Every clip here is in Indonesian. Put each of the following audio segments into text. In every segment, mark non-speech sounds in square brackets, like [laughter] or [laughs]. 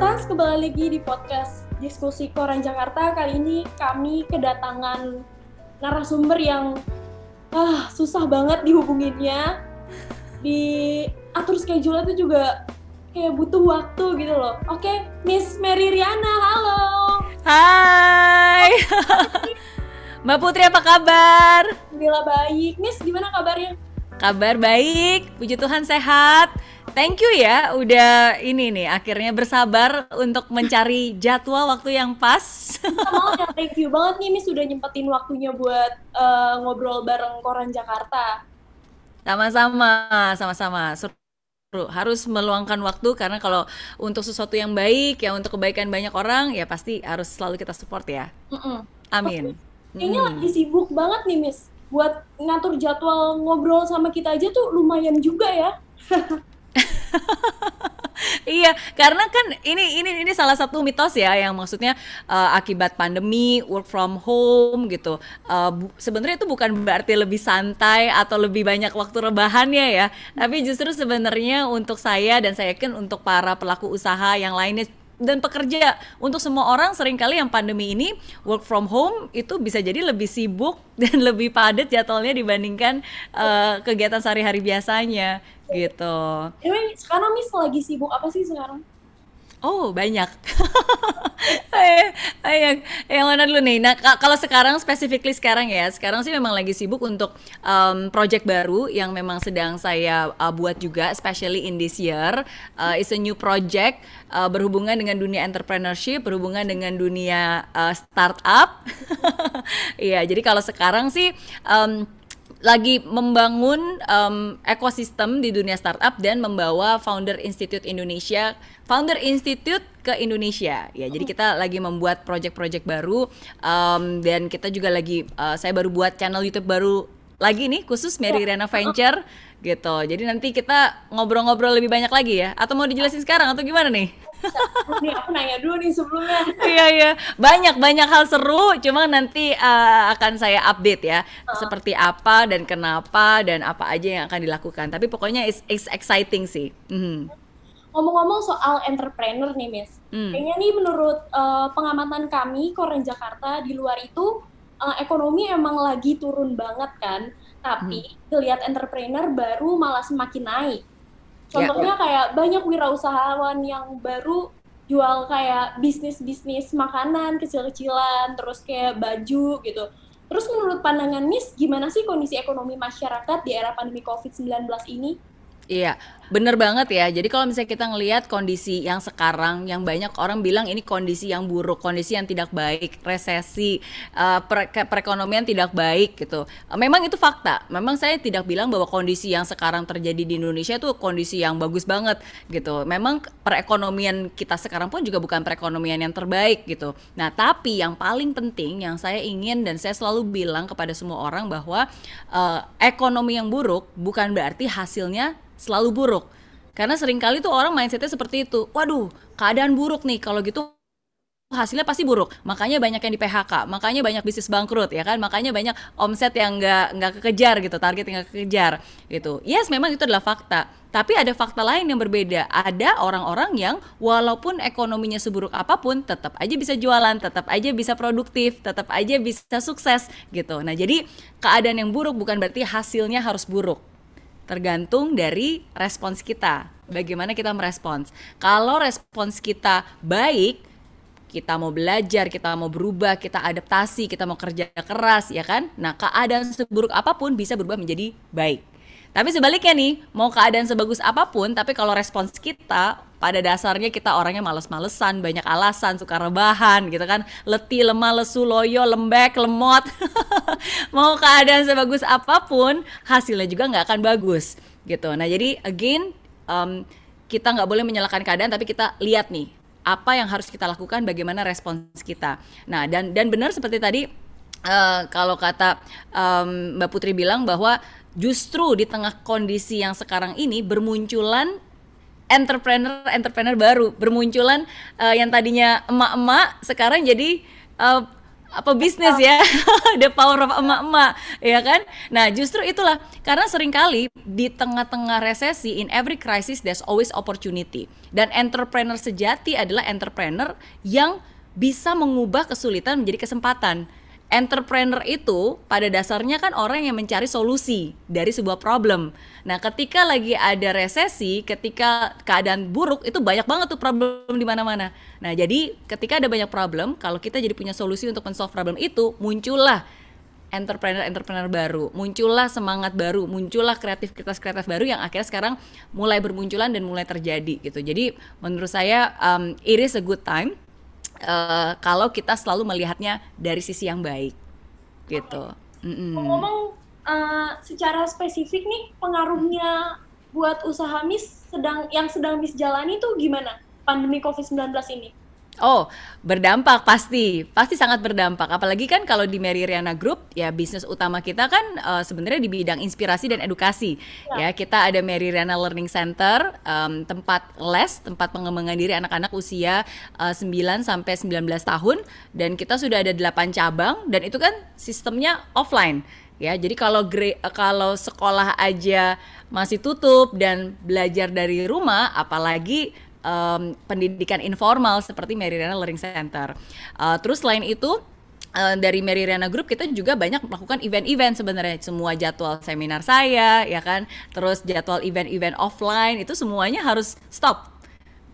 Sobat kembali lagi di podcast Diskusi Koran Jakarta. Kali ini kami kedatangan narasumber yang ah, susah banget dihubunginnya. Di atur schedule itu juga kayak butuh waktu gitu loh. Oke, Miss Mary Riana, halo. Hai. [laughs] Mbak Putri apa kabar? Alhamdulillah baik. Miss, gimana kabarnya? Kabar baik, puji Tuhan sehat. Thank you ya, udah ini nih akhirnya bersabar untuk mencari jadwal waktu yang pas. Sama [laughs] ya, thank you banget nih Miss sudah nyempetin waktunya buat uh, ngobrol bareng Koran Jakarta. Sama-sama, sama-sama. Seru. Harus meluangkan waktu karena kalau untuk sesuatu yang baik, ya untuk kebaikan banyak orang, ya pasti harus selalu kita support ya. Mm -mm. Amin. Kayaknya hmm. lagi sibuk banget nih Miss buat ngatur jadwal ngobrol sama kita aja tuh lumayan juga ya. [laughs] iya, karena kan ini ini ini salah satu mitos ya yang maksudnya uh, akibat pandemi work from home gitu. Uh, sebenarnya itu bukan berarti lebih santai atau lebih banyak waktu rebahannya ya, tapi justru sebenarnya untuk saya dan saya yakin untuk para pelaku usaha yang lainnya dan pekerja untuk semua orang sering kali yang pandemi ini work from home itu bisa jadi lebih sibuk [laughs] dan lebih padat jadwalnya dibandingkan uh, kegiatan sehari-hari biasanya gitu. Anyway, sekarang Miss lagi sibuk apa sih sekarang? Oh banyak. [laughs] Yang yang mana dulu nih? Nah kalau sekarang specifically sekarang ya, sekarang sih memang lagi sibuk untuk um, project baru yang memang sedang saya uh, buat juga, especially in this year. Uh, it's a new project uh, berhubungan dengan dunia entrepreneurship, berhubungan dengan dunia uh, startup. [laughs] Iya, jadi kalau sekarang sih um, lagi membangun um, ekosistem di dunia startup dan membawa Founder Institute Indonesia, Founder Institute ke Indonesia. Ya, jadi kita lagi membuat project-project baru um, dan kita juga lagi uh, saya baru buat channel YouTube baru lagi nih khusus Mary Rena Venture gitu. Jadi nanti kita ngobrol-ngobrol lebih banyak lagi ya. Atau mau dijelasin sekarang atau gimana nih? Nih aku nanya dulu nih sebelumnya. iya iya, banyak banyak hal seru, cuma nanti uh, akan saya update ya, uh. seperti apa dan kenapa dan apa aja yang akan dilakukan. Tapi pokoknya it's, it's exciting sih. Mm. Ngomong-ngomong soal entrepreneur nih, Miss, mm. kayaknya nih menurut uh, pengamatan kami Koren Jakarta di luar itu uh, ekonomi emang lagi turun banget kan, tapi mm. lihat entrepreneur baru malah semakin naik. Contohnya yeah. kayak banyak wirausahawan yang baru jual kayak bisnis-bisnis makanan kecil-kecilan, terus kayak baju gitu. Terus menurut pandangan Miss, gimana sih kondisi ekonomi masyarakat di era pandemi COVID-19 ini? Iya, bener banget ya. Jadi kalau misalnya kita ngelihat kondisi yang sekarang, yang banyak orang bilang ini kondisi yang buruk, kondisi yang tidak baik, resesi, uh, perekonomian tidak baik gitu. Uh, memang itu fakta. Memang saya tidak bilang bahwa kondisi yang sekarang terjadi di Indonesia itu kondisi yang bagus banget gitu. Memang perekonomian kita sekarang pun juga bukan perekonomian yang terbaik gitu. Nah, tapi yang paling penting yang saya ingin dan saya selalu bilang kepada semua orang bahwa uh, ekonomi yang buruk bukan berarti hasilnya selalu buruk. Karena sering kali tuh orang mindsetnya seperti itu. Waduh, keadaan buruk nih. Kalau gitu hasilnya pasti buruk. Makanya banyak yang di PHK, makanya banyak bisnis bangkrut ya kan, makanya banyak omset yang nggak nggak kekejar gitu, target yang nggak kekejar gitu. Yes, memang itu adalah fakta. Tapi ada fakta lain yang berbeda. Ada orang-orang yang walaupun ekonominya seburuk apa pun, tetap aja bisa jualan, tetap aja bisa produktif, tetap aja bisa sukses gitu. Nah, jadi keadaan yang buruk bukan berarti hasilnya harus buruk tergantung dari respons kita. Bagaimana kita merespons. Kalau respons kita baik, kita mau belajar, kita mau berubah, kita adaptasi, kita mau kerja keras, ya kan? Nah, keadaan seburuk apa pun bisa berubah menjadi baik. Tapi sebaliknya nih, mau keadaan sebagus apa pun, tapi kalau respons kita pada dasarnya kita orangnya males-malesan, banyak alasan, suka rebahan gitu kan, letih, lemah, lesu, loyo, lembek, lemot. [laughs] mau keadaan sebagus apa pun, hasilnya juga nggak akan bagus gitu. Nah jadi again, um, kita nggak boleh menyalahkan keadaan, tapi kita lihat nih apa yang harus kita lakukan, bagaimana respons kita. Nah dan dan benar seperti tadi uh, kalau kata um, Mbak Putri bilang bahwa justru di tengah kondisi yang sekarang ini bermunculan entrepreneur entrepreneur baru. Bermunculan uh, yang tadinya emak-emak sekarang jadi uh, apa bisnis ya. [laughs] The power of emak-emak ya kan? Nah justru itulah. Karena sering kali di tengah-tengah resesi in every crisis there's always opportunity. Dan entrepreneur sejati adalah entrepreneur yang bisa mengubah kesulitan menjadi kesempatan entrepreneur itu pada dasarnya kan orang yang mencari solusi dari sebuah problem. Nah, ketika lagi ada resesi, ketika keadaan buruk itu banyak banget tuh problem di mana-mana. Nah, jadi ketika ada banyak problem, kalau kita jadi punya solusi untuk men-solve problem itu, muncullah entrepreneur-entrepreneur baru, muncullah semangat baru, muncullah kreativitas-kreatif baru yang akhirnya sekarang mulai bermunculan dan mulai terjadi gitu. Jadi menurut saya um, it is a good time uh, kalau kita selalu melihatnya dari sisi yang baik gitu. Mm Ngomong uh, secara spesifik nih pengaruhnya buat usaha Miss sedang yang sedang Miss jalani tuh gimana pandemi COVID-19 ini? Oh, berdampak pasti, pasti sangat berdampak. Apalagi kan kalau di Mary Riana Group, ya bisnis utama kita kan uh, sebenarnya di bidang inspirasi dan edukasi. Ya, ya kita ada Mary Riana Learning Center, um, tempat les, tempat pengembangan diri anak-anak usia uh, 9 sampai 19 tahun, dan kita sudah ada 8 cabang, dan itu kan sistemnya offline. Ya, jadi kalau kalau sekolah aja masih tutup dan belajar dari rumah, apalagi um, pendidikan informal seperti Meridiana Learning Center. Uh, terus selain itu Uh, dari Meridiana Group kita juga banyak melakukan event-event sebenarnya. Semua jadwal seminar saya ya kan? Terus jadwal event-event offline itu semuanya harus stop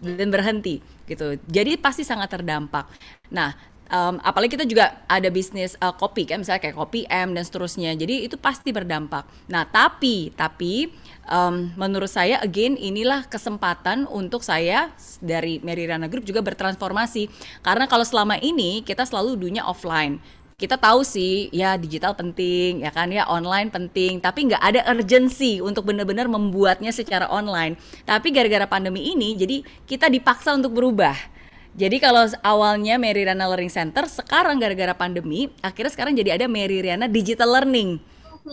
dan berhenti gitu. Jadi pasti sangat terdampak. Nah um, apalagi kita juga ada bisnis uh, kopi kan? Misalnya kayak kopi M dan seterusnya. Jadi itu pasti berdampak. Nah tapi tapi um, menurut saya again inilah kesempatan untuk saya dari Mary Rana Group juga bertransformasi. Karena kalau selama ini kita selalu dunia offline. Kita tahu sih ya digital penting ya kan ya online penting. Tapi nggak ada urgency untuk benar-benar membuatnya secara online. Tapi gara-gara pandemi ini jadi kita dipaksa untuk berubah. Jadi kalau awalnya Mary Riana Learning Center sekarang gara-gara pandemi akhirnya sekarang jadi ada Mary Riana Digital Learning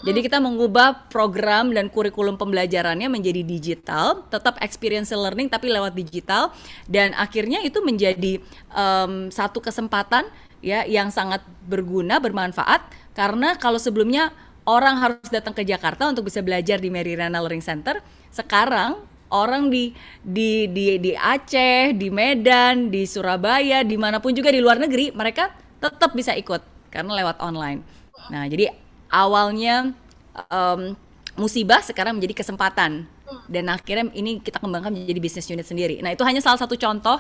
jadi kita mengubah program dan kurikulum pembelajarannya menjadi digital, tetap experiential learning tapi lewat digital dan akhirnya itu menjadi um, satu kesempatan ya yang sangat berguna, bermanfaat karena kalau sebelumnya orang harus datang ke Jakarta untuk bisa belajar di Merirana Learning Center, sekarang orang di di di di Aceh, di Medan, di Surabaya, di mana pun juga di luar negeri mereka tetap bisa ikut karena lewat online. Nah, jadi awalnya um, musibah sekarang menjadi kesempatan dan akhirnya ini kita kembangkan menjadi bisnis unit sendiri. Nah itu hanya salah satu contoh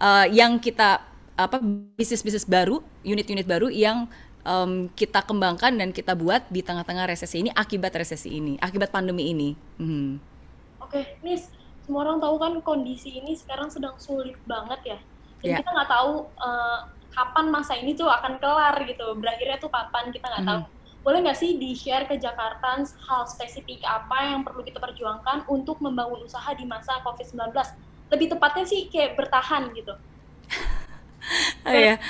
uh, yang kita apa bisnis-bisnis baru, unit-unit baru yang um, kita kembangkan dan kita buat di tengah-tengah resesi ini akibat resesi ini, akibat pandemi ini. Hmm. Oke, okay, Miss, semua orang tahu kan kondisi ini sekarang sedang sulit banget ya. Dan yeah. kita nggak tahu uh, kapan masa ini tuh akan kelar gitu. Berakhirnya tuh kapan kita nggak mm -hmm. tahu boleh nggak sih di-share ke Jakarta hal spesifik apa yang perlu kita perjuangkan untuk membangun usaha di masa COVID-19? Lebih tepatnya sih kayak bertahan gitu. [laughs] oh iya.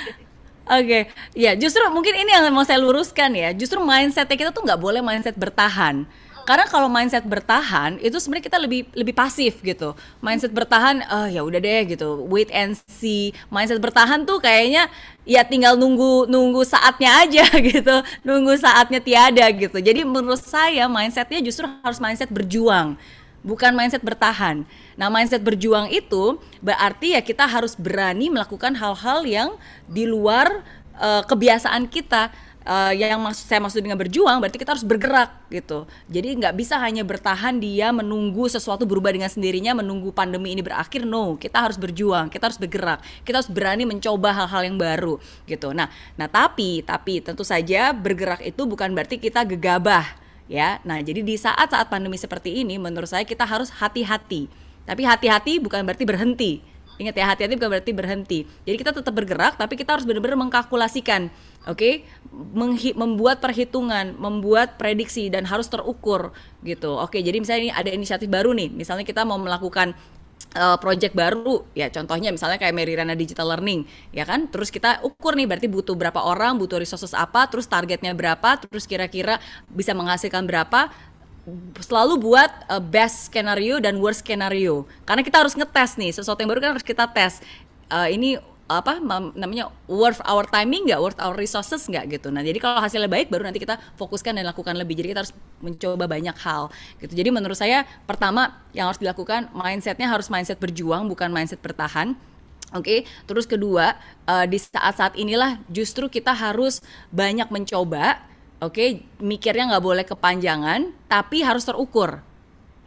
Oke, okay. ya justru mungkin ini yang mau saya luruskan ya. Justru mindset kita tuh nggak boleh mindset bertahan karena kalau mindset bertahan itu sebenarnya kita lebih lebih pasif gitu. Mindset bertahan uh, ya udah deh gitu. Wait and see. Mindset bertahan tuh kayaknya ya tinggal nunggu nunggu saatnya aja [laughs] gitu. Nunggu saatnya tiada gitu. Jadi menurut saya mindsetnya justru harus mindset berjuang bukan mindset bertahan. Nah mindset berjuang itu berarti ya kita harus berani melakukan hal-hal yang di luar uh, kebiasaan kita uh, yang maksud saya maksud dengan berjuang berarti kita harus bergerak gitu. Jadi nggak bisa hanya bertahan dia menunggu sesuatu berubah dengan sendirinya menunggu pandemi ini berakhir. No kita harus berjuang kita harus bergerak kita harus berani mencoba hal-hal yang baru gitu. Nah nah tapi tapi tentu saja bergerak itu bukan berarti kita gegabah ya. Nah jadi di saat-saat pandemi seperti ini menurut saya kita harus hati-hati. Tapi hati-hati bukan berarti berhenti Ingat ya, hati-hati bukan berarti berhenti. Jadi kita tetap bergerak, tapi kita harus benar-benar mengkalkulasikan, oke? Okay? membuat perhitungan, membuat prediksi dan harus terukur gitu. Oke, okay, jadi misalnya ini ada inisiatif baru nih. Misalnya kita mau melakukan uh, project baru ya contohnya misalnya kayak Merirana Digital Learning ya kan terus kita ukur nih berarti butuh berapa orang butuh resources apa terus targetnya berapa terus kira-kira bisa menghasilkan berapa selalu buat uh, best skenario dan worst skenario. Karena kita harus ngetes nih sesuatu yang baru kan harus kita tes. Uh, ini apa namanya worth our timing nggak? Worth our resources nggak gitu. Nah jadi kalau hasilnya baik baru nanti kita fokuskan dan lakukan lebih. Jadi kita harus mencoba banyak hal gitu. Jadi menurut saya pertama yang harus dilakukan mindsetnya harus mindset berjuang bukan mindset bertahan. Oke, okay? terus kedua uh, di saat-saat inilah justru kita harus banyak mencoba, oke, okay? mikirnya nggak boleh kepanjangan, tapi harus terukur.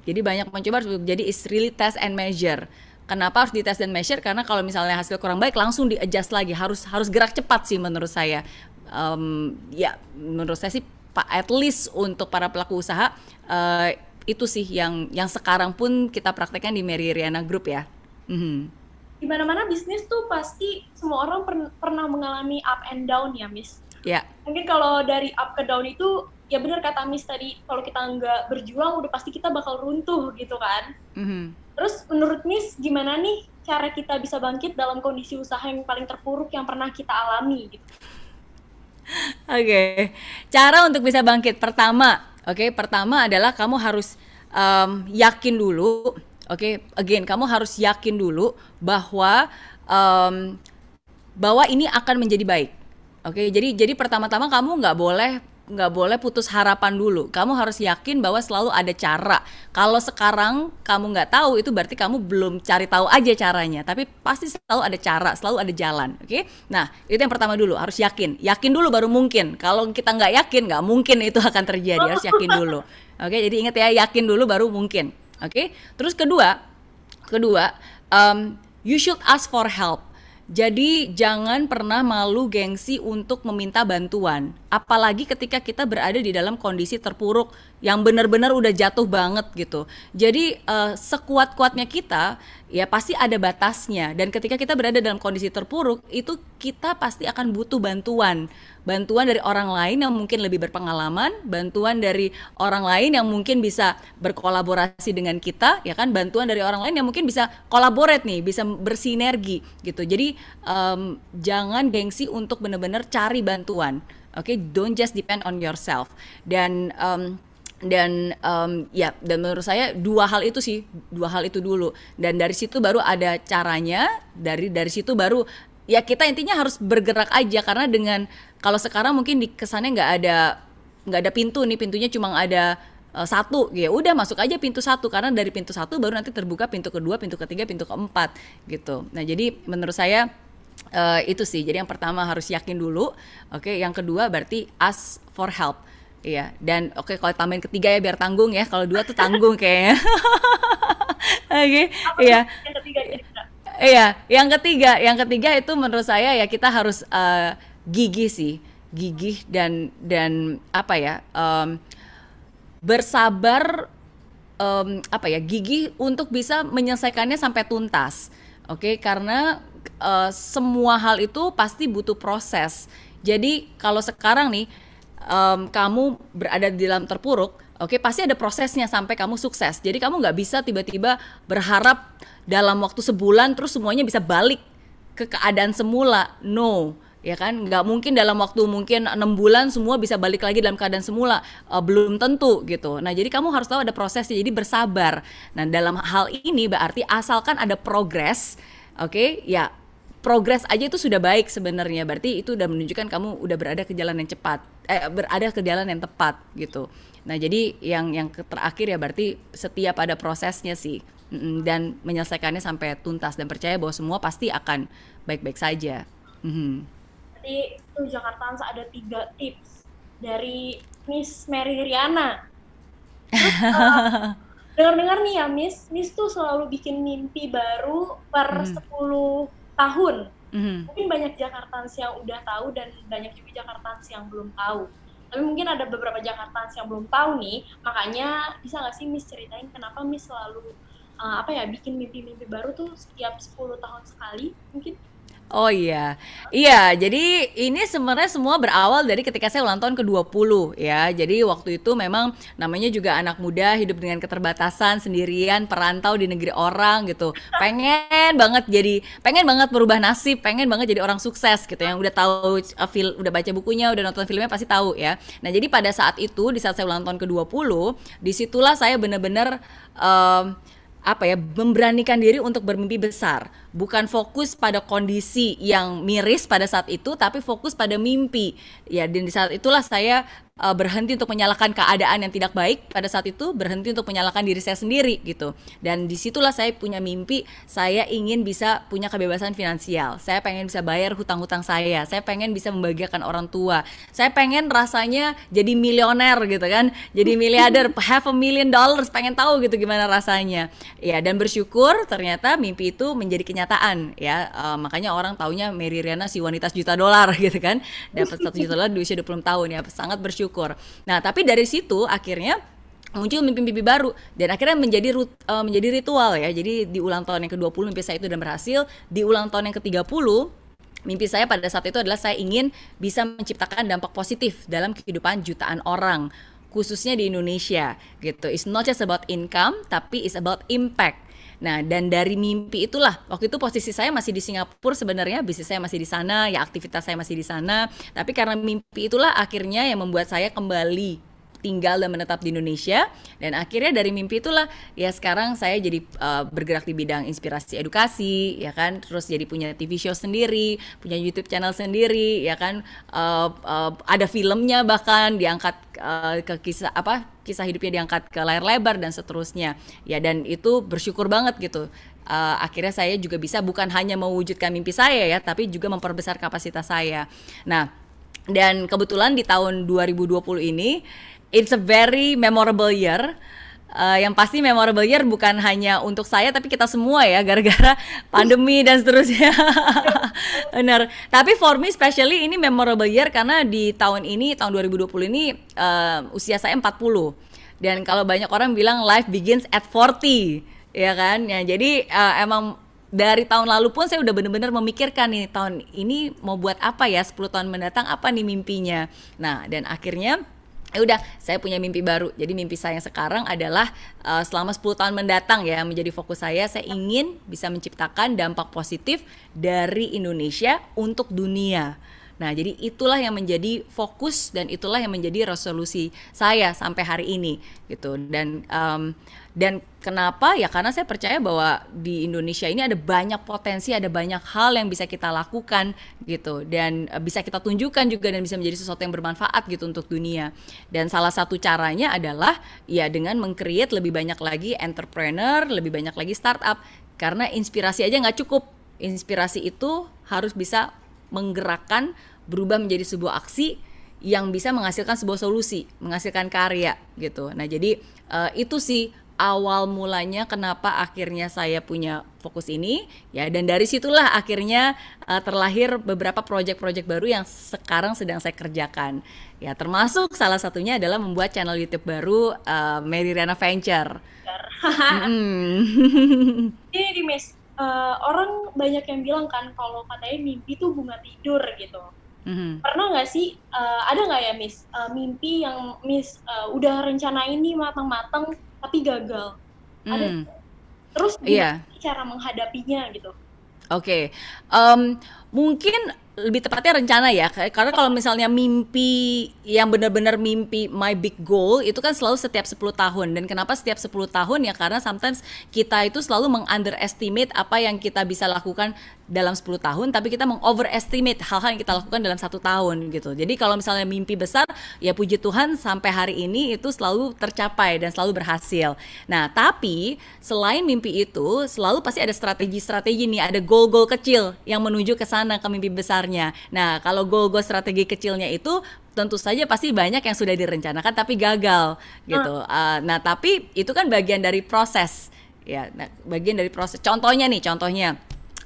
Jadi banyak mencoba, jadi is really test and measure. Kenapa harus di test dan measure? Karena kalau misalnya hasil kurang baik langsung di adjust lagi, harus harus gerak cepat sih menurut saya. Um, ya menurut saya sih at least untuk para pelaku usaha uh, itu sih yang yang sekarang pun kita praktekkan di Mary Riana Group ya. Mm -hmm di mana-mana bisnis tuh pasti semua orang per pernah mengalami up and down ya, Miss. Yeah. Mungkin kalau dari up ke down itu ya benar kata Miss tadi, kalau kita nggak berjuang udah pasti kita bakal runtuh gitu kan. Mm -hmm. Terus menurut Miss gimana nih cara kita bisa bangkit dalam kondisi usaha yang paling terpuruk yang pernah kita alami gitu? Oke, okay. cara untuk bisa bangkit pertama, oke, okay, pertama adalah kamu harus um, yakin dulu Oke, okay? again kamu harus yakin dulu bahwa um, bahwa ini akan menjadi baik. Oke, okay? jadi jadi pertama-tama kamu nggak boleh nggak boleh putus harapan dulu. Kamu harus yakin bahwa selalu ada cara. Kalau sekarang kamu nggak tahu itu berarti kamu belum cari tahu aja caranya. Tapi pasti selalu ada cara, selalu ada jalan. Oke? Okay? Nah itu yang pertama dulu harus yakin. Yakin dulu baru mungkin. Kalau kita nggak yakin nggak mungkin itu akan terjadi. Harus yakin dulu. Oke? Okay? Jadi ingat ya yakin dulu baru mungkin. Oke, okay? terus kedua, kedua, um, you should ask for help. Jadi jangan pernah malu gengsi untuk meminta bantuan, apalagi ketika kita berada di dalam kondisi terpuruk yang benar-benar udah jatuh banget gitu. Jadi uh, sekuat-kuatnya kita ya pasti ada batasnya dan ketika kita berada dalam kondisi terpuruk itu kita pasti akan butuh bantuan bantuan dari orang lain yang mungkin lebih berpengalaman, bantuan dari orang lain yang mungkin bisa berkolaborasi dengan kita, ya kan, bantuan dari orang lain yang mungkin bisa kolaborate nih, bisa bersinergi gitu. Jadi um, jangan gengsi untuk benar-benar cari bantuan, oke? Okay? Don't just depend on yourself. Dan um, dan um, ya dan menurut saya dua hal itu sih dua hal itu dulu. Dan dari situ baru ada caranya dari dari situ baru ya kita intinya harus bergerak aja. Karena dengan kalau sekarang mungkin di kesannya nggak ada nggak ada pintu nih pintunya cuma ada uh, satu. Ya udah masuk aja pintu satu. Karena dari pintu satu baru nanti terbuka pintu kedua pintu ketiga pintu keempat gitu. Nah jadi menurut saya uh, itu sih. Jadi yang pertama harus yakin dulu. Oke okay? yang kedua berarti ask for help Iya, dan oke okay, kalau tambahin ketiga ya biar tanggung ya. Kalau dua tuh tanggung kayaknya. [laughs] oke, okay, iya. Yang ketiga Iya, yang ketiga, yang ketiga itu menurut saya ya kita harus uh, gigih sih gigih dan dan apa ya um, bersabar um, apa ya gigih untuk bisa menyelesaikannya sampai tuntas oke okay? karena uh, semua hal itu pasti butuh proses jadi kalau sekarang nih um, kamu berada di dalam terpuruk oke okay, pasti ada prosesnya sampai kamu sukses. Jadi kamu nggak bisa tiba-tiba berharap dalam waktu sebulan terus semuanya bisa balik ke keadaan semula. No ya kan? Nggak mungkin dalam waktu mungkin enam bulan semua bisa balik lagi dalam keadaan semula. Uh, belum tentu gitu. Nah jadi kamu harus tahu ada prosesnya jadi bersabar. Nah dalam hal ini berarti asalkan ada progres oke okay, ya progres aja itu sudah baik sebenarnya. Berarti itu udah menunjukkan kamu udah berada ke jalan yang cepat. Eh berada ke jalan yang tepat gitu. Nah jadi yang yang terakhir ya berarti setiap ada prosesnya sih. Dan menyelesaikannya sampai tuntas. Dan percaya bahwa semua pasti akan baik-baik saja. Mm -hmm berarti tuh Jakarta ada tiga tips dari Miss Mary Riana. uh, [laughs] dengar-dengar nih ya Miss, Miss tuh selalu bikin mimpi baru per mm. 10 tahun. Mm. Mungkin banyak Jakartans yang udah tahu dan banyak juga Jakartans yang belum tahu. Tapi mungkin ada beberapa Jakartans yang belum tahu nih, makanya bisa nggak sih Miss ceritain kenapa Miss selalu uh, apa ya bikin mimpi-mimpi baru tuh setiap 10 tahun sekali mungkin? Oh iya, iya. Jadi ini sebenarnya semua berawal dari ketika saya ulang tahun ke-20 ya. Jadi waktu itu memang namanya juga anak muda hidup dengan keterbatasan sendirian, perantau di negeri orang gitu. Pengen banget jadi, pengen banget berubah nasib, pengen banget jadi orang sukses gitu. Yang udah tahu, uh, udah baca bukunya, udah nonton filmnya pasti tahu ya. Nah jadi pada saat itu, di saat saya ulang tahun ke-20, di situlah saya bener-bener um, apa ya memberanikan diri untuk bermimpi besar bukan fokus pada kondisi yang miris pada saat itu tapi fokus pada mimpi. Ya dan di saat itulah saya uh, berhenti untuk menyalahkan keadaan yang tidak baik pada saat itu berhenti untuk menyalahkan diri saya sendiri gitu. Dan di situlah saya punya mimpi saya ingin bisa punya kebebasan finansial. Saya pengen bisa bayar hutang-hutang saya. Saya pengen bisa membahagiakan orang tua. Saya pengen rasanya jadi milioner gitu kan. Jadi miliarder [laughs] half a million dollars pengen tahu gitu gimana rasanya. Ya dan bersyukur ternyata mimpi itu menjadi kenyataan ya uh, makanya orang taunya Mary Riana si wanita juta dolar [laughs] gitu kan dapat satu juta dolar di usia 20 tahun ya sangat bersyukur. Nah, tapi dari situ akhirnya muncul mimpi-mimpi baru dan akhirnya menjadi rut, uh, menjadi ritual ya. Jadi di ulang tahun yang ke-20 mimpi saya itu dan berhasil, di ulang tahun yang ke-30 mimpi saya pada saat itu adalah saya ingin bisa menciptakan dampak positif dalam kehidupan jutaan orang khususnya di Indonesia gitu. It's not just about income tapi it's about impact. Nah, dan dari mimpi itulah waktu itu posisi saya masih di Singapura sebenarnya bisnis saya masih di sana, ya aktivitas saya masih di sana, tapi karena mimpi itulah akhirnya yang membuat saya kembali tinggal dan menetap di Indonesia. Dan akhirnya dari mimpi itulah ya sekarang saya jadi uh, bergerak di bidang inspirasi edukasi ya kan. Terus jadi punya TV show sendiri punya YouTube channel sendiri ya kan. Uh, uh, ada filmnya bahkan diangkat uh, ke kisah apa kisah hidupnya diangkat ke layar lebar dan seterusnya. Ya dan itu bersyukur banget gitu. Uh, akhirnya saya juga bisa bukan hanya mewujudkan mimpi saya ya tapi juga memperbesar kapasitas saya. Nah dan kebetulan di tahun 2020 ini it's a very memorable year. Uh, yang pasti memorable year bukan hanya untuk saya tapi kita semua ya gara-gara [laughs] pandemi dan seterusnya. [laughs] Benar. Tapi for me especially ini memorable year karena di tahun ini tahun 2020 ini uh, usia saya 40. Dan kalau banyak orang bilang life begins at 40, ya kan? Ya jadi uh, emang dari tahun lalu pun saya udah bener-bener memikirkan nih tahun ini mau buat apa ya 10 tahun mendatang apa nih mimpinya. Nah, dan akhirnya ya udah saya punya mimpi baru. Jadi mimpi saya sekarang adalah uh, selama 10 tahun mendatang ya menjadi fokus saya saya ingin bisa menciptakan dampak positif dari Indonesia untuk dunia Nah, jadi itulah yang menjadi fokus dan itulah yang menjadi resolusi saya sampai hari ini gitu. Dan um, dan kenapa? Ya karena saya percaya bahwa di Indonesia ini ada banyak potensi, ada banyak hal yang bisa kita lakukan gitu dan uh, bisa kita tunjukkan juga dan bisa menjadi sesuatu yang bermanfaat gitu untuk dunia. Dan salah satu caranya adalah ya dengan mengcreate lebih banyak lagi entrepreneur, lebih banyak lagi startup karena inspirasi aja nggak cukup. Inspirasi itu harus bisa menggerakkan berubah menjadi sebuah aksi yang bisa menghasilkan sebuah solusi, menghasilkan karya gitu. Nah, jadi uh, itu sih awal mulanya kenapa akhirnya saya punya fokus ini ya dan dari situlah akhirnya uh, terlahir beberapa proyek-proyek baru yang sekarang sedang saya kerjakan. Ya, termasuk salah satunya adalah membuat channel YouTube baru uh, Mary Riana Venture. mm. [laughs] Ini di Miss, uh, orang banyak yang bilang kan kalau katanya mimpi itu bunga tidur gitu. Mm-hmm. Pernah nggak sih uh, ada nggak ya Miss uh, mimpi yang Miss uh, udah rencana ini matang-matang tapi gagal? Mm. Ada terus gimana yeah. cara menghadapinya gitu? Oke, okay. um, mungkin lebih tepatnya rencana ya. Karena kalau misalnya mimpi yang benar-benar mimpi my big goal itu kan selalu setiap 10 tahun. Dan kenapa setiap 10 tahun? Ya karena sometimes kita itu selalu mengunderestimate apa yang kita bisa lakukan dalam 10 tahun tapi kita mengoverestimate hal-hal yang kita lakukan dalam satu tahun gitu. Jadi kalau misalnya mimpi besar ya puji Tuhan sampai hari ini itu selalu tercapai dan selalu berhasil. Nah tapi selain mimpi itu selalu pasti ada strategi-strategi nih ada goal-goal kecil yang menuju ke sana ke mimpi besarnya nah kalau goal-goal strategi kecilnya itu tentu saja pasti banyak yang sudah direncanakan tapi gagal gitu. Uh, nah, tapi itu kan bagian dari proses ya. Nah, bagian dari proses. Contohnya nih, contohnya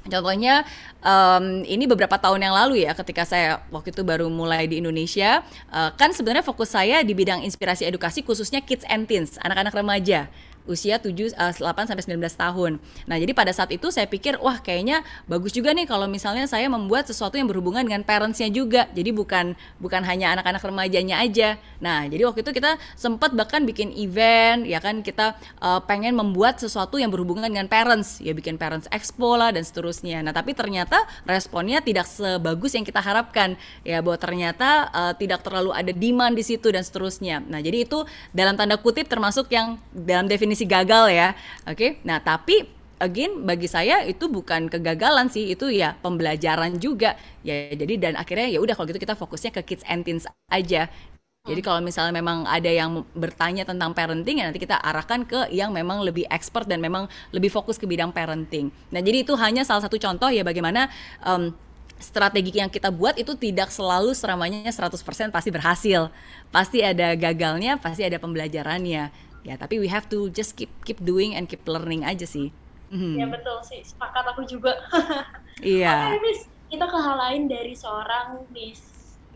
Contohnya um, ini beberapa tahun yang lalu ya ketika saya waktu itu baru mulai di Indonesia uh, kan sebenarnya fokus saya di bidang inspirasi edukasi khususnya kids and teens anak-anak remaja usia 7 uh, 8 sampai 19 tahun. Nah, jadi pada saat itu saya pikir wah kayaknya bagus juga nih kalau misalnya saya membuat sesuatu yang berhubungan dengan parentsnya juga. Jadi bukan bukan hanya anak-anak remajanya aja. Nah, jadi waktu itu kita sempat bahkan bikin event ya kan kita uh, pengen membuat sesuatu yang berhubungan dengan parents, ya bikin parents expo lah dan seterusnya. Nah, tapi ternyata responnya tidak sebagus yang kita harapkan. Ya bahwa ternyata uh, tidak terlalu ada demand di situ dan seterusnya. Nah, jadi itu dalam tanda kutip termasuk yang dalam definisi definisi gagal ya. Oke. Okay? Nah, tapi again bagi saya itu bukan kegagalan sih itu ya pembelajaran juga ya jadi dan akhirnya ya udah kalau gitu kita fokusnya ke kids and teens aja jadi hmm. kalau misalnya memang ada yang bertanya tentang parenting ya nanti kita arahkan ke yang memang lebih expert dan memang lebih fokus ke bidang parenting. Nah jadi itu hanya salah satu contoh ya bagaimana um, strategi yang kita buat itu tidak selalu seramanya 100% pasti berhasil. Pasti ada gagalnya, pasti ada pembelajarannya. Ya, tapi we have to just keep keep doing and keep learning aja sih. Mm. Ya betul sih, sepakat aku juga. [laughs] Iya. Oke, Miss, kita ke hal lain dari seorang Miss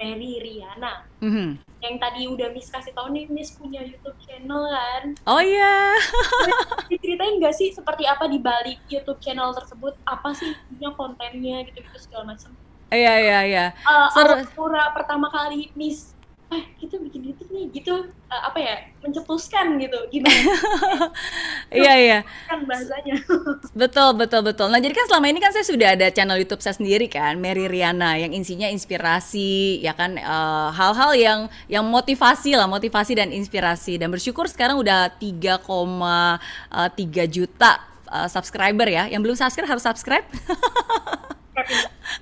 Mary Riana. Mm -hmm. Yang tadi udah Miss kasih tau nih, Miss punya YouTube channel kan? Oh iya. Yeah. [laughs] Diceritain nggak sih seperti apa di balik YouTube channel tersebut? Apa sih punya kontennya gitu-gitu segala macam? Iya iya iya. Uh, Seru. pertama kali Miss eh kita bikin YouTube nih gitu. Uh, apa ya mencetuskan gitu gimana? [laughs] Iya iya. Kan bahasanya. [laughs] Betul betul betul. Nah jadi kan selama ini kan saya sudah ada channel YouTube saya sendiri kan Mary Riana yang isinya inspirasi ya kan eh, hal-hal uh, yang yang motivasi lah motivasi dan inspirasi. Dan bersyukur sekarang udah 3,3 eh, juta uh, subscriber ya. Yang belum subscribe harus subscribe [laughs]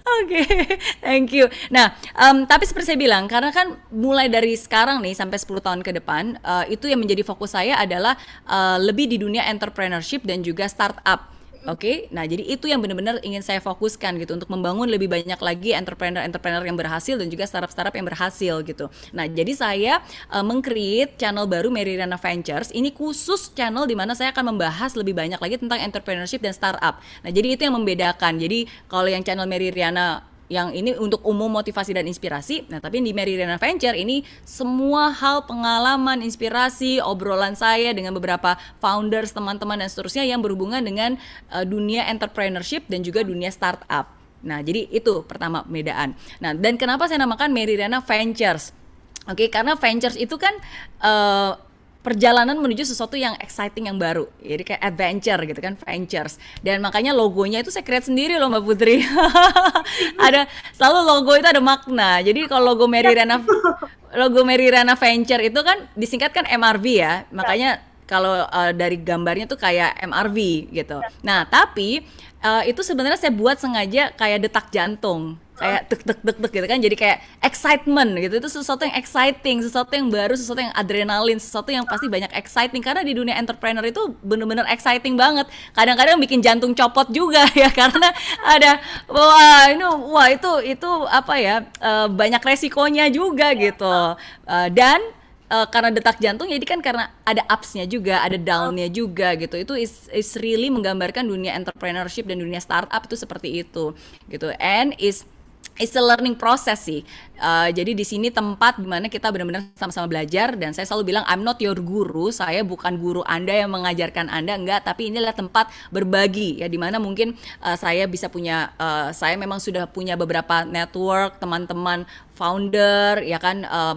Oke, okay, thank you. Nah, um, tapi seperti saya bilang, karena kan mulai dari sekarang nih sampai 10 tahun ke depan, uh, itu yang menjadi fokus saya adalah uh, lebih di dunia entrepreneurship dan juga startup. Oke, okay? nah jadi itu yang benar-benar ingin saya fokuskan gitu untuk membangun lebih banyak lagi entrepreneur-entrepreneur yang berhasil dan juga startup-startup yang berhasil gitu. Nah jadi saya uh, mengcreate channel baru Merirana Ventures. Ini khusus channel di mana saya akan membahas lebih banyak lagi tentang entrepreneurship dan startup. Nah jadi itu yang membedakan. Jadi kalau yang channel Merirana yang ini untuk umum motivasi dan inspirasi. Nah, tapi di Meridian Venture ini semua hal pengalaman, inspirasi, obrolan saya dengan beberapa founders, teman-teman dan seterusnya yang berhubungan dengan uh, dunia entrepreneurship dan juga dunia startup. Nah, jadi itu pertama perbedaan. Nah, dan kenapa saya namakan Meridiana Ventures? Oke, okay, karena ventures itu kan uh, perjalanan menuju sesuatu yang exciting yang baru. Jadi kayak adventure gitu kan, ventures. Dan makanya logonya itu saya create sendiri loh Mbak Putri. [laughs] ada selalu logo itu ada makna. Jadi kalau logo Mary Rena logo Mary Rena Venture itu kan disingkatkan MRV ya. Makanya kalau uh, dari gambarnya tuh kayak MRV gitu. Nah, tapi uh, itu sebenarnya saya buat sengaja kayak detak jantung. Kayak tek tek tek tek gitu kan jadi kayak excitement gitu. Itu sesuatu yang exciting sesuatu yang baru sesuatu yang adrenalin sesuatu yang pasti banyak exciting. Karena di dunia entrepreneur itu bener-bener exciting banget. Kadang-kadang bikin jantung copot juga [laughs] ya karena ada wah ini wah itu itu apa ya uh, banyak resikonya juga gitu. uh, dan uh, karena detak jantung jadi kan karena ada upsnya juga ada downnya juga gitu. Itu is, is really menggambarkan dunia entrepreneurship dan dunia startup itu seperti itu gitu. And is it's a learning process sih. Uh, jadi di sini tempat di mana kita benar-benar sama-sama belajar dan saya selalu bilang I'm not your guru, saya bukan guru Anda yang mengajarkan Anda. Enggak, tapi inilah tempat berbagi ya di mana mungkin uh, saya bisa punya uh, saya memang sudah punya beberapa network teman-teman founder ya kan uh,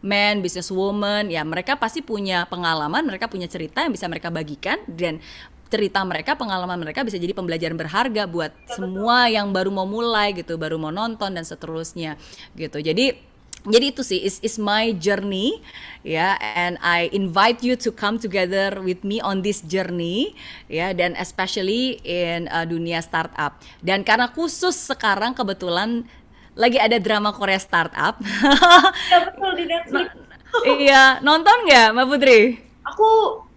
businessman, businesswoman ya mereka pasti punya pengalaman, mereka punya cerita yang bisa mereka bagikan dan cerita mereka, pengalaman mereka bisa jadi pembelajaran berharga buat semua yang baru mau mulai gitu, baru mau nonton dan seterusnya gitu. Jadi jadi itu sih is is my journey ya yeah, and I invite you to come together with me on this journey ya yeah, dan especially in uh, dunia startup dan karena khusus sekarang kebetulan lagi ada drama Korea startup. Ya betul di Netflix. Iya nonton nggak Mbak Putri? Aku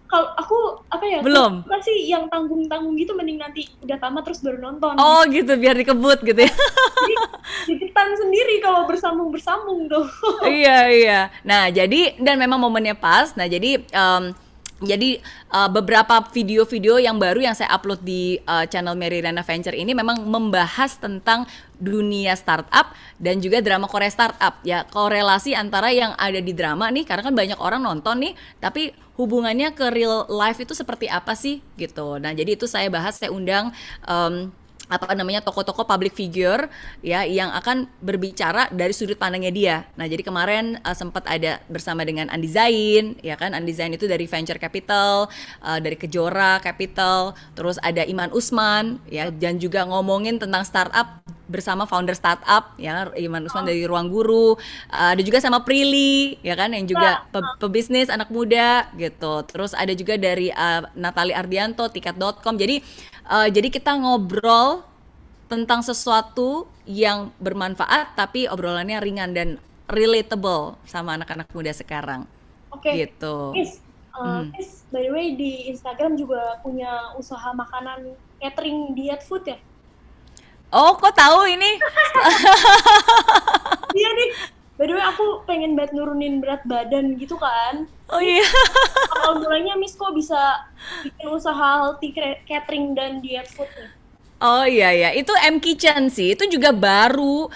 kalau aku apa ya belum. masih yang tanggung tanggung gitu mending nanti udah tamat terus baru nonton. Oh gitu biar dikebut gitu ya. Digetan sendiri kalau bersambung bersambung tuh. Iya iya. Nah jadi dan memang momennya pas. Nah jadi um, jadi uh, beberapa video-video yang baru yang saya upload di uh, channel Mary Rena Venture ini memang membahas tentang dunia startup dan juga drama Korea startup. Ya korelasi antara yang ada di drama nih karena kan banyak orang nonton nih tapi hubungannya ke real life itu seperti apa sih gitu. Nah jadi itu saya bahas saya undang um, apa namanya toko-toko public figure ya yang akan berbicara dari sudut pandangnya dia. Nah, jadi kemarin uh, sempat ada bersama dengan Andi Zain ya kan Andi Zain itu dari venture capital, uh, dari Kejora Capital, terus ada Iman Usman ya dan juga ngomongin tentang startup bersama founder startup ya Iman Usman oh. dari Ruang Guru, uh, ada juga sama Prilly ya kan yang juga pe pebisnis anak muda gitu. Terus ada juga dari uh, Natali Ardianto tiket.com. Jadi uh, jadi kita ngobrol tentang sesuatu yang bermanfaat tapi obrolannya ringan dan relatable sama anak-anak muda sekarang. Oke. Okay. Gitu. Miss, uh, hmm. Miss, by the way di Instagram juga punya usaha makanan catering diet food ya? Oh, kok tahu ini? [laughs] iya nih. By the way, aku pengen banget nurunin berat badan gitu kan. Oh iya. Kalau mulainya Miss kok bisa bikin usaha healthy catering dan diet food nih? Oh iya ya, itu M Kitchen sih. Itu juga baru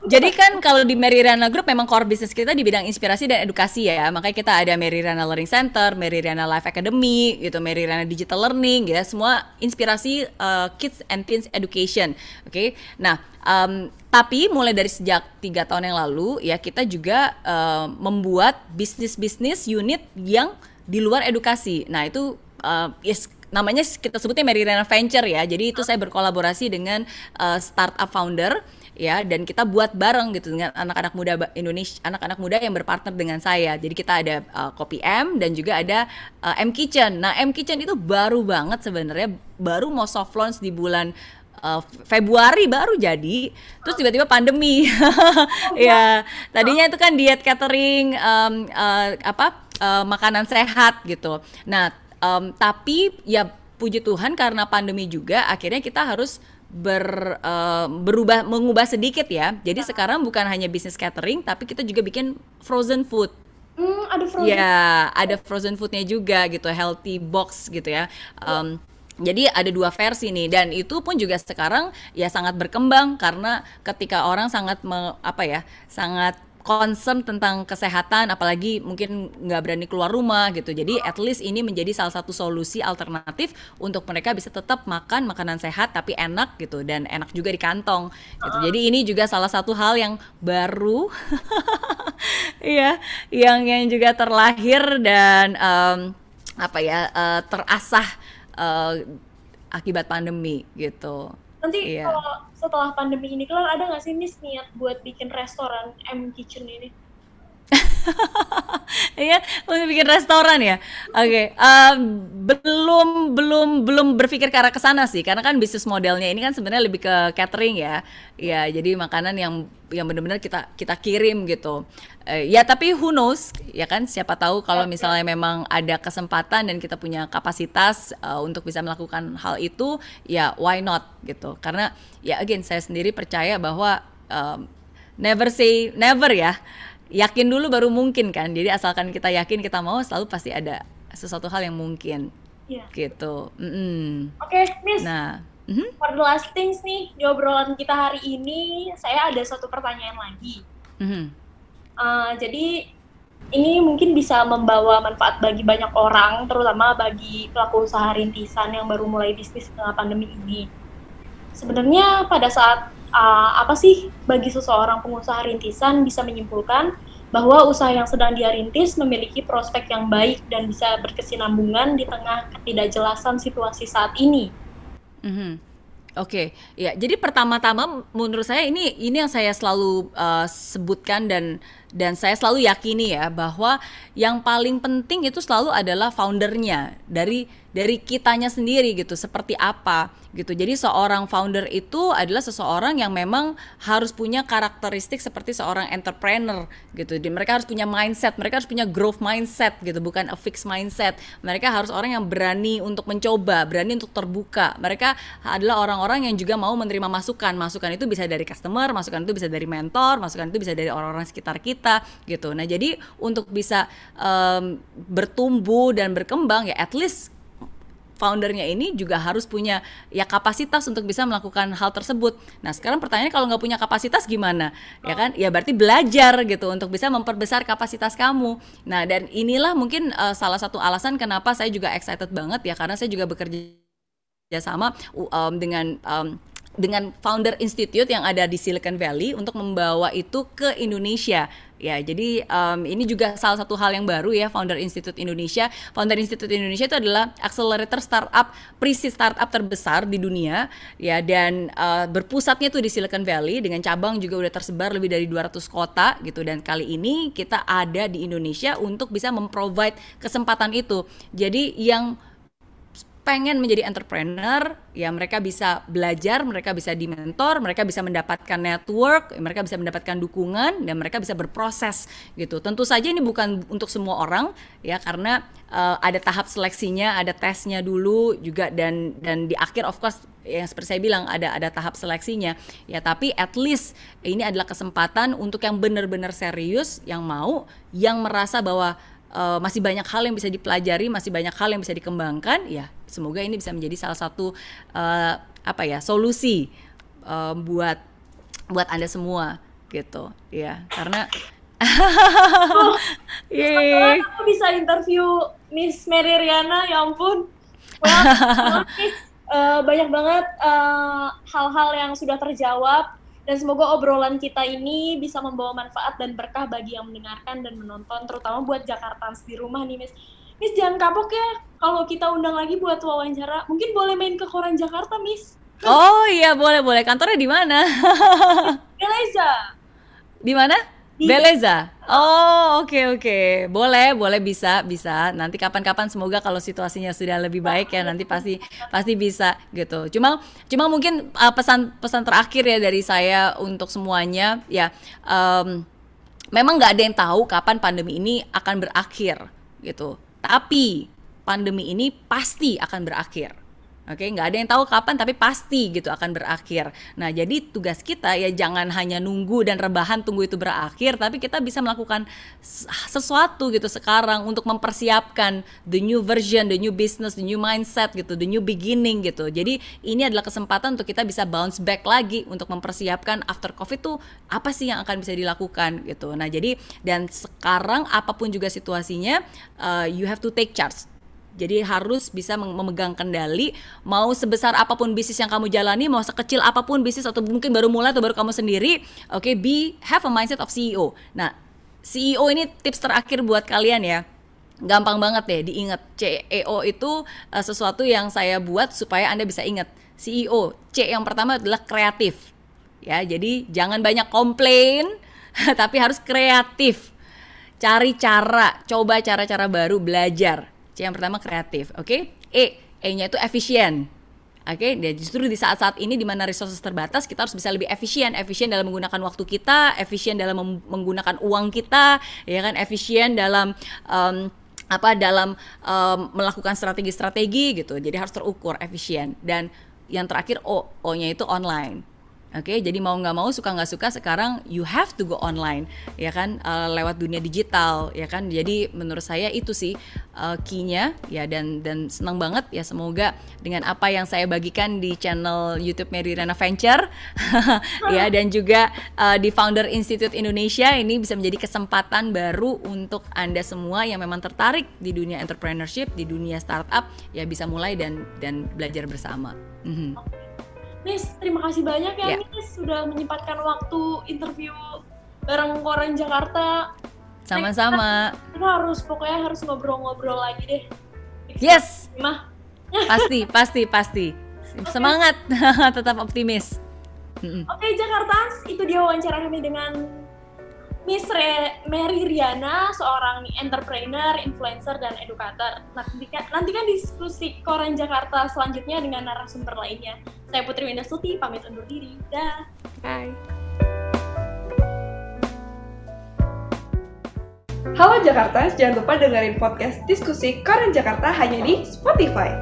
jadi kan kalau di Mary Riana Group memang core business kita di bidang inspirasi dan edukasi ya. Makanya kita ada Mary Riana Learning Center, Mary Riana Life Academy, gitu, Mary Riana Digital Learning, gitu ya. Semua inspirasi uh, kids and teens education. Oke. Okay? Nah, um, tapi mulai dari sejak tiga tahun yang lalu ya kita juga uh, membuat bisnis-bisnis unit yang di luar edukasi. Nah, itu uh, yes, namanya kita sebutnya Mary Venture ya. Jadi itu saya berkolaborasi dengan uh, startup founder ya dan kita buat bareng gitu dengan anak-anak muda Indonesia anak-anak muda yang berpartner dengan saya jadi kita ada uh, M dan juga ada uh, M Kitchen nah M Kitchen itu baru banget sebenarnya baru mau soft launch di bulan uh, Februari baru jadi terus tiba-tiba pandemi [laughs] ya tadinya itu kan diet catering um, uh, apa uh, makanan sehat gitu nah um, tapi ya puji Tuhan karena pandemi juga akhirnya kita harus ber uh, berubah mengubah sedikit ya. Jadi sekarang bukan hanya bisnis catering tapi kita juga bikin frozen food. Hmm, ada frozen. Ya, ada frozen foodnya juga gitu, healthy box gitu ya. Um, jadi ada dua versi nih dan itu pun juga sekarang ya sangat berkembang karena ketika orang sangat me, apa ya sangat concern tentang kesehatan apalagi mungkin nggak berani keluar rumah gitu. Jadi at least ini menjadi salah satu solusi alternatif untuk mereka bisa tetap makan makanan sehat tapi enak gitu dan enak juga di kantong gitu. Jadi ini juga salah satu hal yang baru [laughs] ya yang yang juga terlahir dan um, apa ya uh, terasah uh, akibat pandemi gitu Nanti iya. kalau setelah pandemi ini kelar ada nggak sih Miss niat buat bikin restoran M Kitchen ini? [laughs] Iya, untuk bikin restoran ya. Oke, okay. uh, belum belum belum berpikir ke arah ke sana sih, karena kan bisnis modelnya ini kan sebenarnya lebih ke catering ya. Ya, jadi makanan yang yang benar-benar kita kita kirim gitu. Uh, ya, tapi who knows, ya kan? Siapa tahu kalau misalnya memang ada kesempatan dan kita punya kapasitas uh, untuk bisa melakukan hal itu, ya why not gitu. Karena ya again saya sendiri percaya bahwa um, never say never ya yakin dulu baru mungkin kan jadi asalkan kita yakin kita mau selalu pasti ada sesuatu hal yang mungkin yeah. gitu mm -hmm. oke okay, Miss nah mm -hmm. for the last things nih di obrolan kita hari ini saya ada satu pertanyaan lagi mm -hmm. Uh, jadi ini mungkin bisa membawa manfaat bagi banyak orang terutama bagi pelaku usaha rintisan yang baru mulai bisnis tengah pandemi ini sebenarnya pada saat uh, apa sih bagi seseorang pengusaha rintisan bisa menyimpulkan bahwa usaha yang sedang dia rintis memiliki prospek yang baik dan bisa berkesinambungan di tengah ketidakjelasan situasi saat ini. Mm -hmm. Oke, okay. ya. Jadi pertama-tama menurut saya ini ini yang saya selalu uh, sebutkan dan dan saya selalu yakini ya bahwa yang paling penting itu selalu adalah foundernya dari dari kitanya sendiri gitu seperti apa gitu. Jadi seorang founder itu adalah seseorang yang memang harus punya karakteristik seperti seorang entrepreneur gitu. Jadi mereka harus punya mindset mereka harus punya growth mindset gitu bukan a fixed mindset. Mereka harus orang yang berani untuk mencoba berani untuk terbuka. Mereka adalah orang-orang yang juga mau menerima masukan. Masukan itu bisa dari customer masukan itu bisa dari mentor masukan itu bisa dari orang-orang sekitar kita gitu nah jadi untuk bisa um, bertumbuh dan berkembang ya at least foundernya ini juga harus punya ya kapasitas untuk bisa melakukan hal tersebut. Nah sekarang pertanyaannya kalau nggak punya kapasitas gimana? Ya kan? Ya berarti belajar gitu untuk bisa memperbesar kapasitas kamu. Nah dan inilah mungkin uh, salah satu alasan kenapa saya juga excited banget ya karena saya juga bekerja sama um, dengan um, dengan founder institute yang ada di Silicon Valley untuk membawa itu ke Indonesia Ya, jadi um, ini juga salah satu hal yang baru ya Founder Institute Indonesia. Founder Institute Indonesia itu adalah accelerator startup, pre-seed startup terbesar di dunia ya dan uh, berpusatnya tuh di Silicon Valley dengan cabang juga udah tersebar lebih dari 200 kota gitu dan kali ini kita ada di Indonesia untuk bisa memprovide kesempatan itu. Jadi yang pengen menjadi entrepreneur, ya mereka bisa belajar, mereka bisa dimentor, mereka bisa mendapatkan network, mereka bisa mendapatkan dukungan dan mereka bisa berproses gitu. Tentu saja ini bukan untuk semua orang ya karena uh, ada tahap seleksinya, ada tesnya dulu juga dan dan di akhir of course yang seperti saya bilang ada ada tahap seleksinya ya tapi at least ini adalah kesempatan untuk yang benar-benar serius yang mau yang merasa bahwa uh, masih banyak hal yang bisa dipelajari, masih banyak hal yang bisa dikembangkan, ya semoga ini bisa menjadi salah satu uh, apa ya solusi uh, buat buat anda semua gitu, ya karena [laughs] oh, yeah. aku bisa interview Miss Mary Riana, ya ampun. Well, uh, [laughs] banyak banget hal-hal uh, yang sudah terjawab dan semoga obrolan kita ini bisa membawa manfaat dan berkah bagi yang mendengarkan dan menonton, terutama buat Jakarta di rumah nih, Miss. Miss jangan kapok ya kalau kita undang lagi buat wawancara. Mungkin boleh main ke koran Jakarta, Miss. Oh iya boleh boleh. Kantornya di mana? [laughs] Beleza. Di mana? Beleza. Oh, oke okay, oke. Okay. Boleh, boleh bisa, bisa. Nanti kapan-kapan semoga kalau situasinya sudah lebih baik ya nanti pasti pasti bisa gitu. Cuma cuma mungkin uh, pesan pesan terakhir ya dari saya untuk semuanya ya um, memang nggak ada yang tahu kapan pandemi ini akan berakhir gitu. Tapi pandemi ini pasti akan berakhir Oke, nggak ada yang tahu kapan tapi pasti gitu akan berakhir. Nah, jadi tugas kita ya jangan hanya nunggu dan rebahan tunggu itu berakhir, tapi kita bisa melakukan sesuatu gitu sekarang untuk mempersiapkan the new version, the new business, the new mindset gitu, the new beginning gitu. Jadi ini adalah kesempatan untuk kita bisa bounce back lagi untuk mempersiapkan after covid tuh apa sih yang akan bisa dilakukan gitu. Nah, jadi dan sekarang apa pun juga situasinya, uh, you have to take charge jadi harus bisa memegang kendali mau sebesar apa pun bisnis yang kamu jalani, mau sekecil apa pun bisnis atau mungkin baru mulai atau baru kamu sendiri, oke, okay, be have a mindset of CEO. Nah, CEO ini tips terakhir buat kalian ya. Gampang banget deh diingat. CEO itu uh, sesuatu yang saya buat supaya Anda bisa ingat. CEO, C yang pertama adalah kreatif. Ya, jadi jangan banyak komplain, [laughs] tapi harus kreatif. Cari cara, coba cara-cara baru, belajar yang pertama kreatif, oke? Okay? E, E-nya itu efisien. Oke, okay? dan justru di saat-saat ini di mana resources terbatas, kita harus bisa lebih efisien, efisien dalam menggunakan waktu kita, efisien dalam menggunakan uang kita, ya kan, efisien dalam um, apa dalam um, melakukan strategi-strategi gitu. Jadi harus terukur, efisien. Dan yang terakhir O, O-nya itu online. Oke, okay, jadi mau nggak mau suka nggak suka sekarang you have to go online, ya kan uh, lewat dunia digital, ya kan. Jadi menurut saya itu sih uh, key-nya, ya dan dan senang banget ya semoga dengan apa yang saya bagikan di channel YouTube Mary Rana Venture, [laughs] ya dan juga uh, di Founder Institute Indonesia ini bisa menjadi kesempatan baru untuk anda semua yang memang tertarik di dunia entrepreneurship, di dunia startup, ya bisa mulai dan dan belajar bersama. Mm -hmm. Miss, terima kasih banyak ya, yeah. Miss sudah menyempatkan waktu interview bareng Koran Jakarta. Sama-sama. Kita, harus pokoknya harus ngobrol-ngobrol lagi deh. Yes. Mah. [laughs] pasti, pasti, pasti. Okay. Semangat, [laughs] tetap optimis. Oke, okay, Jakarta, itu dia wawancara kami dengan Miss Re Mary Riana, seorang entrepreneur, influencer, dan edukator. Nantikan, nantikan diskusi Koran Jakarta selanjutnya dengan narasumber lainnya. Saya Putri Windastuti, pamit undur diri. Dah. Bye. Halo Jakarta, jangan lupa dengerin podcast diskusi Koran Jakarta hanya di Spotify.